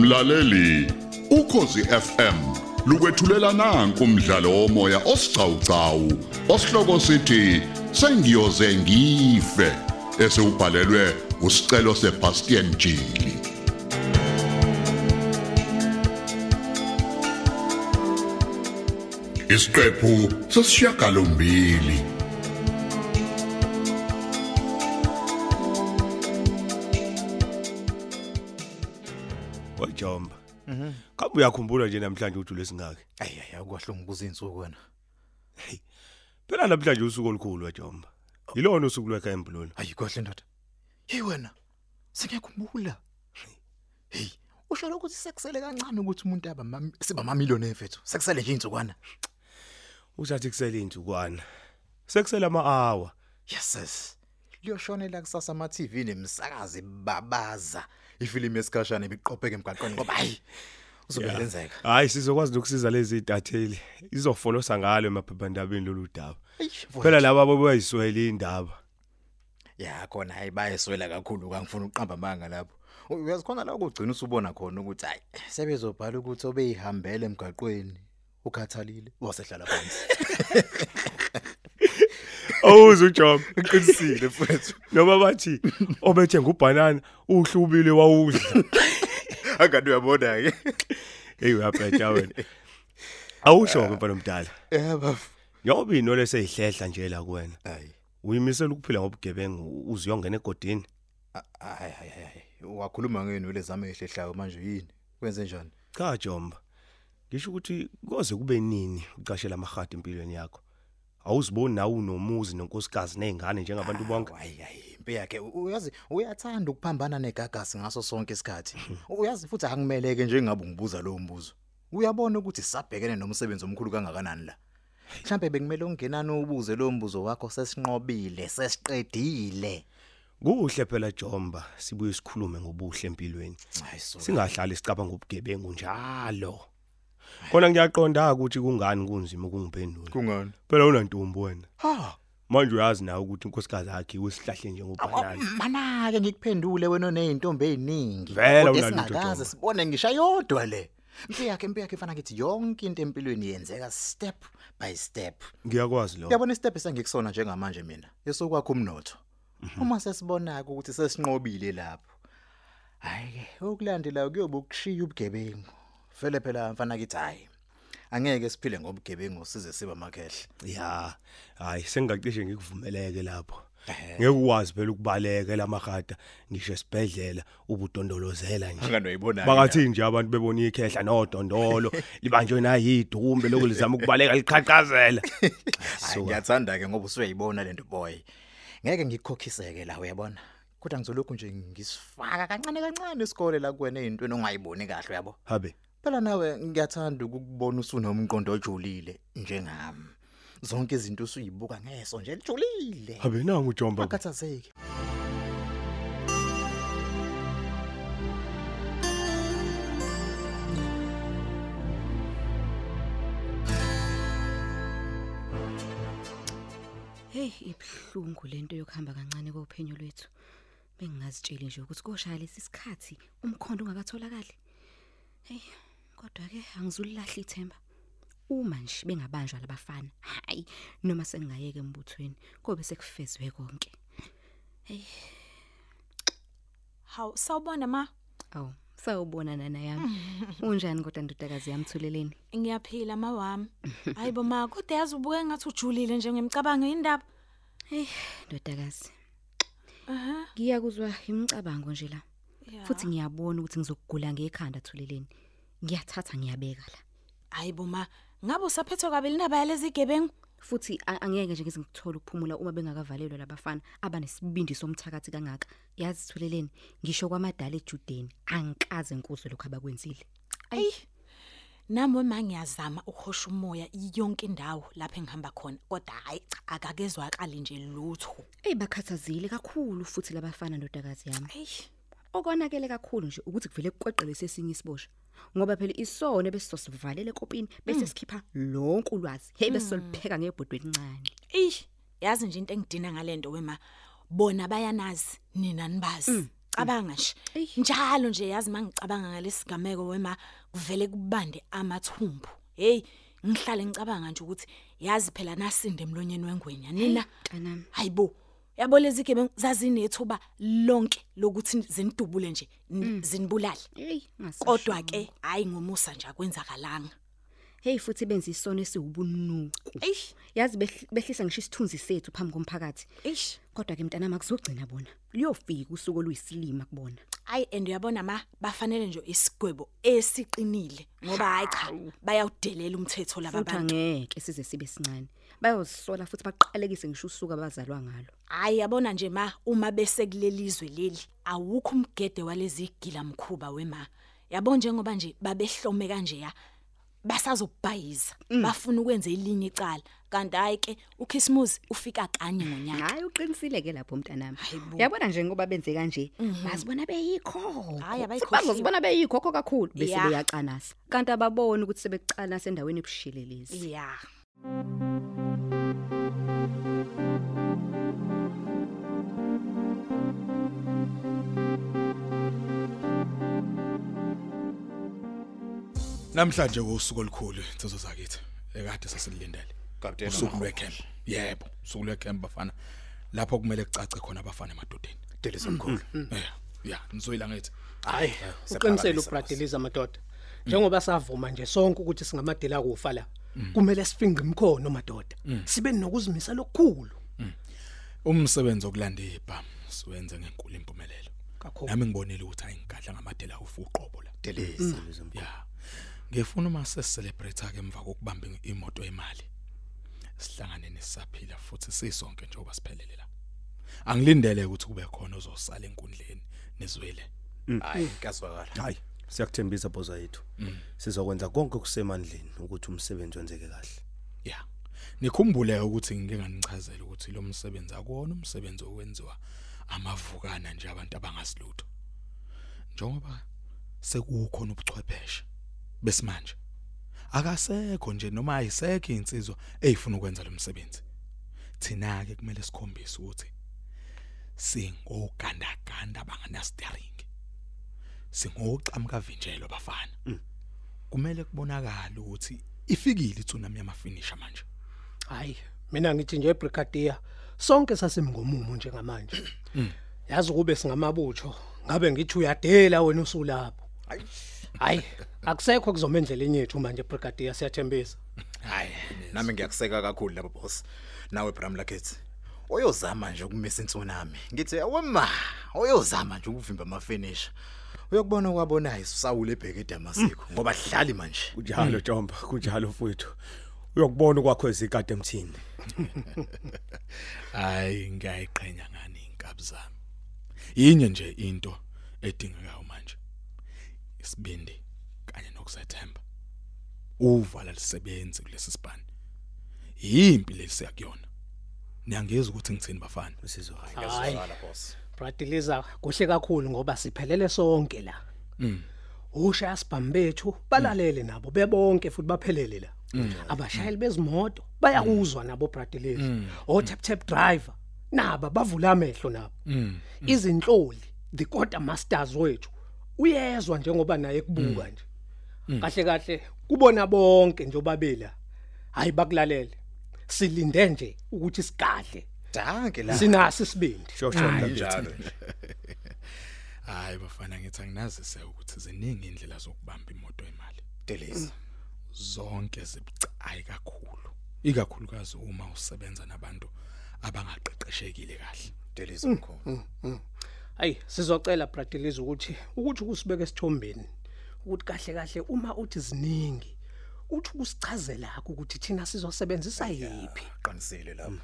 Mlaleli, ukhosi FM lukwethulela nanku umdlalo womoya osiqhawqhawo osihloko sithi sengiyoze ngife esewubhalelwe usicelo seBastian Jili. Isiqephu sesishiyagalombili uyakhumbula nje namhlanje uthi lesingaki Ayi ayi akwahlungu kuze insuku wena. phela namhlanje usuku olukhulu wajomba yilona usuku lwekha embulula Ayi kwahle ndoda. Hey wena. Sengiyakhumbula. Hey, usho ukuthi sekusele kancane ukuthi umuntu aba siba mamiliyoni efethu. Sekusele nje insukwana. usathi kusele insukwana sekusele ama-hour Yes sis. Liyoshonela kusasa ama TV nemsakazi babaza. Ifilimu esikhashana ibiqopheke emgaqweni ngoba hayi uzobelenzeka. hayi sizokwazi nokusiza lezi itatheli izofolosa ngalo emaphephandabeni lolu daba phela laba bayiswele indaba Ya khona hayi bayeswela kakhulu kangifuna uqamba amanga lapho. Uyazikhona la ukugcina usubona khona ukuthi hayi sebezobhala ukuthi obeyihambele emgaqweni ukhathalile wasehlala phansi. awuze ujob Uqinisile mfethu. noma bathi obethe ngubhanana uhlubile wawudla Akade uyabona ke. hey uyabhetha wena awusho ke mfana omdala Yebo. njengoba inole seyihlehla nje la kuwena Hayi. uyimisela ukuphila ngobugebengu uziyongena egodini Hayi hayi hayi. Wakhuluma ngenwele zami ehlehlayo manje yini? Kwenze njani? cha jomba ngisho ukuthi koze kube nini ucashela amahadi empilweni yakho awuziboni nawe unomuzi nonkosikazi nezingane njengabantu bonke Hayi hayi. Impi yakhe uyazi uyathanda ukuphambana negagasi ngaso sonke isikhathi. Uyazi futhi angimeleke njengabe ngibuza lo mbuzo. Uyabona ukuthi sisabhekene nomsebenzi omkhulu kangakanani la. Mhlambe bekumele ungenani ubuze lo mbuzo wakho sesinqobile, sesiqedile. kuhle phela jomba sibuye sikhulume ngobuhle empilweni Hayi so. singahlali sicabanga ngobugebengu njalo khona ngiyaqonda ukuthi kungani kunzima ukungiphendula Kungani? phela unantombi wena Ha. Manje uyazi nawe ukuthi inkosikazi yakhe usihlahle njengobhanana Mana ke ngikuphendule wena nezintombi eziningi. Kodwa singakaze sibone ngisha yodwa le. Impi yakhe impi yakhe ifana ngithi yonke into empilweni yenzeka step by step. ngiyakwazi lo Uyabona istep esengikusona njengamanje mina. Yesokwakho umnotho. Uma sesibona ukuthi sesinqobile lapho. Hayi ke ukulandela kuyobe ukushiya ubugebengu. Vele phela mfana kithi hayi. Angeke siphile ngobugebengu size siba makhehle. ya hayi sengacishe ngikuvumeleke lapho Ehhe. ngeke ukwazi phela ukubaleka lamahada ngisho esibhedlela ubudondolozela nje Anganoyibona. bakathi nje abantu bebona ikhehla nodondolo libanjwe nayidumbe lokulizama ukubaleka liqhaqhazela Hayi ngiyathanda ke ngoba usuyayibona lento boy. Ngeke ngikukhokhiseke la uyabona. Kodwa ngizolokhu nje ngisifaka kancane kancane isikole la kuwena ezintweni ongayiboni kahle uyabo. habe Phela nawe ngiyathanda ukukubona usunomqondo ojulile njengami. Zonke izinto usuyibuka ngeso nje lijulile. habe nangu ujomba Akhathazeki. Hey ibhlungu lento yokuhamba kancane kophenyo lwethu. Bengingazitsheli nje ukuthi koshaya lesi sikhathi umkhondo ungakatholakali. Hey kodwa ke angizulilahla ithemba. Uma nje bengabanjwa labafana, hayi noma sengingayeke embuthweni, kobe sekufezwe konke. Hawu sawubona ma Aw, sawubona nana yami. Unjani kodwa ndodakazi yami thuleleni? ngiyaphila ma wami hayibo ma kodwa yazi ubuke ngathi ujulile nje ngemcabango indaba Hey ndodakazi, aha ngiyakuzwa imicabango nje la. ya. Futhi ngiyabona ukuthi ngizokugula ngekhanda thuleleni. Ngiyathatha ngiyabeka la. hayibo ma ngabe usaphethwe kabili indaba yalezi gebengu futhi a- angeke nje ngize ngithola ukuphumula uma bengakavalelwa labafana abanesibindi somthakathi kangaka. Yazi thuleleni ngisho kwamadala ejudeni angikaze nkuzwe lokho abakwenzile. Ayi. Nami ma ngiyazama ukuhosha umoya yonke indawo lapho engihamba khona kodwa hayi cha akakezwakali nje lutho. Ey bakhathazile kakhulu futhi labafana ndodakazi yami. Ayi okonakele kakhulu nje ukuthi kuvele kuqoqele sesinye isibosha ngoba phela isone besizosivalele kopini bese sikhipha lonke ulwazi. Hey bese solipheka ngebhodwe elincane Eish, yazi nje into engidina ngalento wema. Bona bayanazi, nina nibazi. ngiyacabanga nje. Njalo nje yazi mangicabanga ngalesigameko wema kuvele kubande amathumbu. Hey ngihlale ngicabanga nje ukuthi yazi phela nasinde emlonyeni wengwenya nina? Hayibo yabo lezi ke zazinethuba lonke lokuthi zinidubule nje n- zinibulale Hey, kodwa ke hayi ngomusa nje akwenzakalanga Hey futhi benza isono esiwubunuku. eish Yazi behl- behlisa ngisho isithunzi sethu phambi komphakathi. eish Kodwa ke mntanami akuzogcina bona. Liyofika usuku oluyisilima kubona. Ay and uyabona ma bafanele nje isigwebo esiqinile ngoba hayi cha bayawudelela umthetho laba Futhi bantu. angeke size sibe sincane. Bayozisola futhi baqalekise ngisho usuku abazalwa ngalo. Hayi yabona nje ma uma bese kulelizwe leli awukho umgede walezi igila mkhuba wema. Yabo njengoba nje babehlome kanje ya basazobhayiza bafuna ukwenza ilinye icala kanti hayi ke uKhisimusi ufika kanye ngonyaka. Hayi uqinisile ke lapho mntanami. Hayibo. Yabona nje ngoba benze kanje, bazibona beyikho. Hhayi, abayikhohliwe. Bazozibona beyikhokho kakhulu bese Ya. beyacanasa. Kanti ababoni ukuthi sebecanasa endaweni ebushelelezi. Yeah. Namhlanje kusuku olukhulu insizwe zakithi ekade sasilindele. Kapteni usuku lwecamp. Yebo, usuku lwecamp bafana. Lapho kumele kucace khona abafana emadodeni. Delisa mkhulu. Yeah, yeah, nizoyila ngithi. hayi uqinisele ubradeliza madoda njengoba savuma nje sonke ukuthi singamadela kufa la kumele sifinqe imkhono madoda sibe nokuzimisa lokukhulu Umsebenzi okulanda ibha siwenze ngenkulu impumelelo. Nami ngibonile ukuthi ayingadla ngamadela ufu uqobo la. Delisa. Yeah. Ngifuna uma sesicelebrate ke emva kokubamba imoto emali. Sihlangane nesaphila futhi sisonke njengoba siphelele la. Angilindele ukuthi kube khona ozosala enkundleni nezwele. Hayi, kuyazwakala. Hayi, siyakuthembisa boza yethu. Sizokwenza konke okusemandleni ukuthi umsebenzi wenzeke kahle. Yeah. Nikhumbule ukuthi ngike nganichazela ukuthi lo msebenzi akuwona umsebenzi owenziwa amavukana nje abantu abangasilutho. Njengoba sekukhona ubuchwepheshe besimanje. Akasekho nje noma ayisekho insizwa ezifuna ukwenza lo msebenzi. Thina ke kumele sikhombise ukuthi singogandaganda bangana steering. Singoqhamuka vinjelo bafana. Kumele kubonakala ukuthi ifikile itsunami yamafinisha manje. hayi mina ngithi nje brigadier sonke sasimngomumo njengamanje yazi kube singamabutho ngabe ngithi uyadela wena usulapho hayi akusekho kuzoma endleleni yethu manje brigadier siyathembisa Hayi, nami ngiyakuseka kakhulu labo boss. Nawe Bram Lakethi. Oyozama nje ukumisa intsunami. Ngithi awema, oyozama nje ukuvimba ama finish. Uyakubona kwabonayo usawule ebheke eDamasiko ngoba dlali manje. Kunjalo Jomba, kunjalo mfowethu. Uyokubona kwakho ezikade emthini. Hayi ngiyayiqhenya ngani inkabi zami. Yinye nje into edingekayo manje. Isibindi kanye nokuzethemba. Uvala lisebenzi kulesi sibani. Yimpi lesiya kuyona. Niyangeza ukuthi ngithini bafana? Usizwa hayi. hayi Ngiyazwakala boss. bradiliza kuhle kakhulu ngoba siphelele sonke la usha sibhamu bethu balalele nabo bebonke futhi baphelele la abashayeli bezimoto bayakuzwa nabo bradiliza o tap tap driver naba bavula amehlo nabo izinhloli the quarter masters wethu uyezwa njengoba naye kubuka nje kahle kahle kubona bonke nje obabela hayi bakulalele silinde nje ukuthi sigadle Danke la. sinasi isibindi Sho sho Hayi, mntakwethu. njalo. Hayi bafana ngithi anginazise ukuthi ziningi indlela zokubamba imoto imali. Delisa. Zonke zibucayi kakhulu. Ikakhulukazi uma usebenza nabantu abangaqeqeshekile kahle. Delisa mkhulu. Hayi sizocela Bradiliza ukuthi ukuthi kusibeke esithombeni ukuthi kahle kahle uma uthi ziningi uthi kusichazela ukuthi thina sizosebenzisa yipi Qinisile lapha.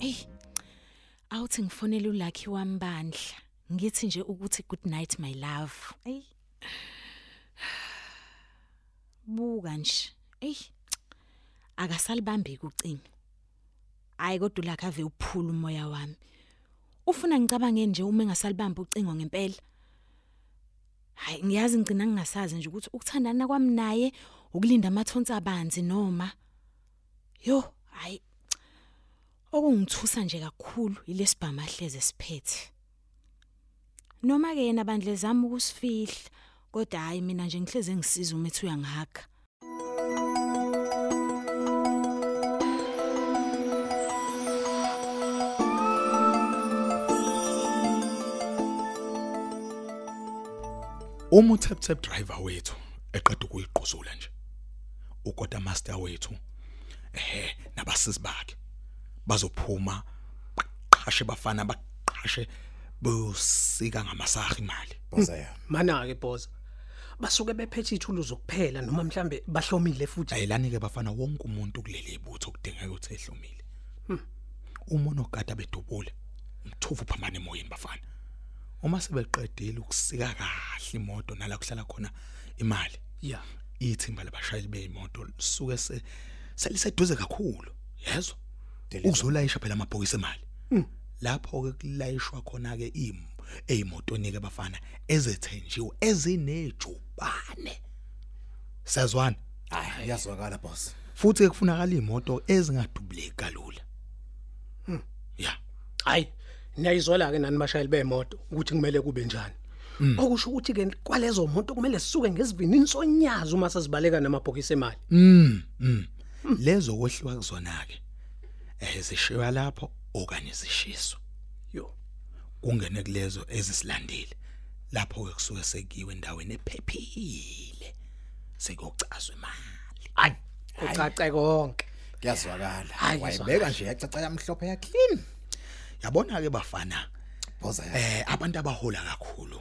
Ey. Awuthi ngifonela uLucky wambandla. Ngithi nje ukuthi good night my love. Ey. Buka nje. Ey. Akasalibambi kucinga. Hayi kodwa uLucky ave uphula umoya wami. Ufuna ngicabange nje uma engasalibambi ucingo ngempela. Hayi ngiyazi ngicina ngingasazi nje ukuthi ukuthandana kwami naye ukulinda amathonsi abanzi noma yo hayi okungithusa nje kakhulu ilesibhama hleze siphethe noma ke yena bandle zami ukusifihla kodwa hayi mina nje ngihleze ngisiza uma ethi uma utap tap driver wethu eqeda ukuyiqosula nje ukota master wethu eh nabasisi bakhe bazophuma baqhashe bafana baqhashe bosika ngamasaha imali. Boza ya. Mana ke boss basuke bephethe ithulu zokuphela noma mhlambe bahlomile futhi. Ayelani ke bafana wonke umuntu kuleli ibutho kudingeka ukuthi ehlomile. Uma unogada bedubule umthufu phambane emoyeni bafana. Uma sebeqedile ukusika kahle imoto nala kuhlala khona imali ya. ithimba labashayeli beimoto lisuke se seliseduze kakhulu yezwa ukuzolayisha phela amabhokisi emali. Lapho ke kulayishwa khona ke im ezimotoni ke bafana ezethenjiwe ezinejubane. Sazwana hayi yazwakala boss. Futhi kufunakala imoto ezingadubuleki kalula. Ya. Hayi niyayizwela ke nani bashayeli bemoto ukuthi kumele kube njani okusho ukuthi ke kwalezo moto kumele sisuke ngesivinini sonyazi uma sesibaleka namabhokisi emali Mm, mm. Lezo kwehliwa kuzona ke. Eh zishiwa lapho okanye zishiswa. yo Kungene kulezo ezisilandile. Lapho ke kusuke sekiwe endaweni ephephile. Sekuyocazwa imali. hayi ucace konke kuyazwakala wayibeka nje yacaca yamhlophe ya clean Yabona ke bafana boza ya eh abantu abahola kakhulu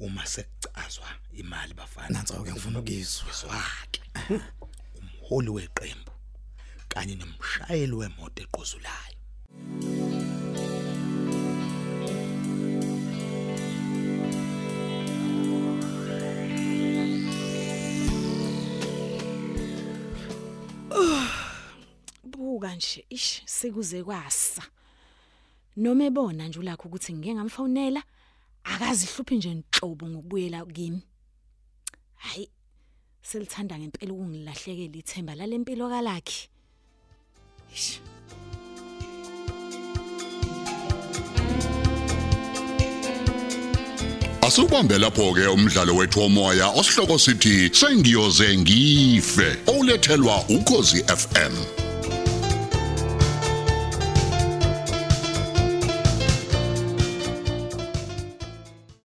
uma sekucazwa imali bafana. nansi ke ngifuna ukizwa Zwake. Umholi weqembu kanye nomshayeli wemoto eqozulayo. buka nje ish sekuze kwasa noma ebona nje ulakho ukuthi ngike ngamfonela akazihluphi nje inhlobo ngokubuyela kimi. Hayi selithanda ngempela ukungilahlekela ithemba lalempilo kalakhe. Ish Asubambe lapho ke umdlalo wethu womoya osihloko sithi sengiyoze ngife olethelwa ukozi FM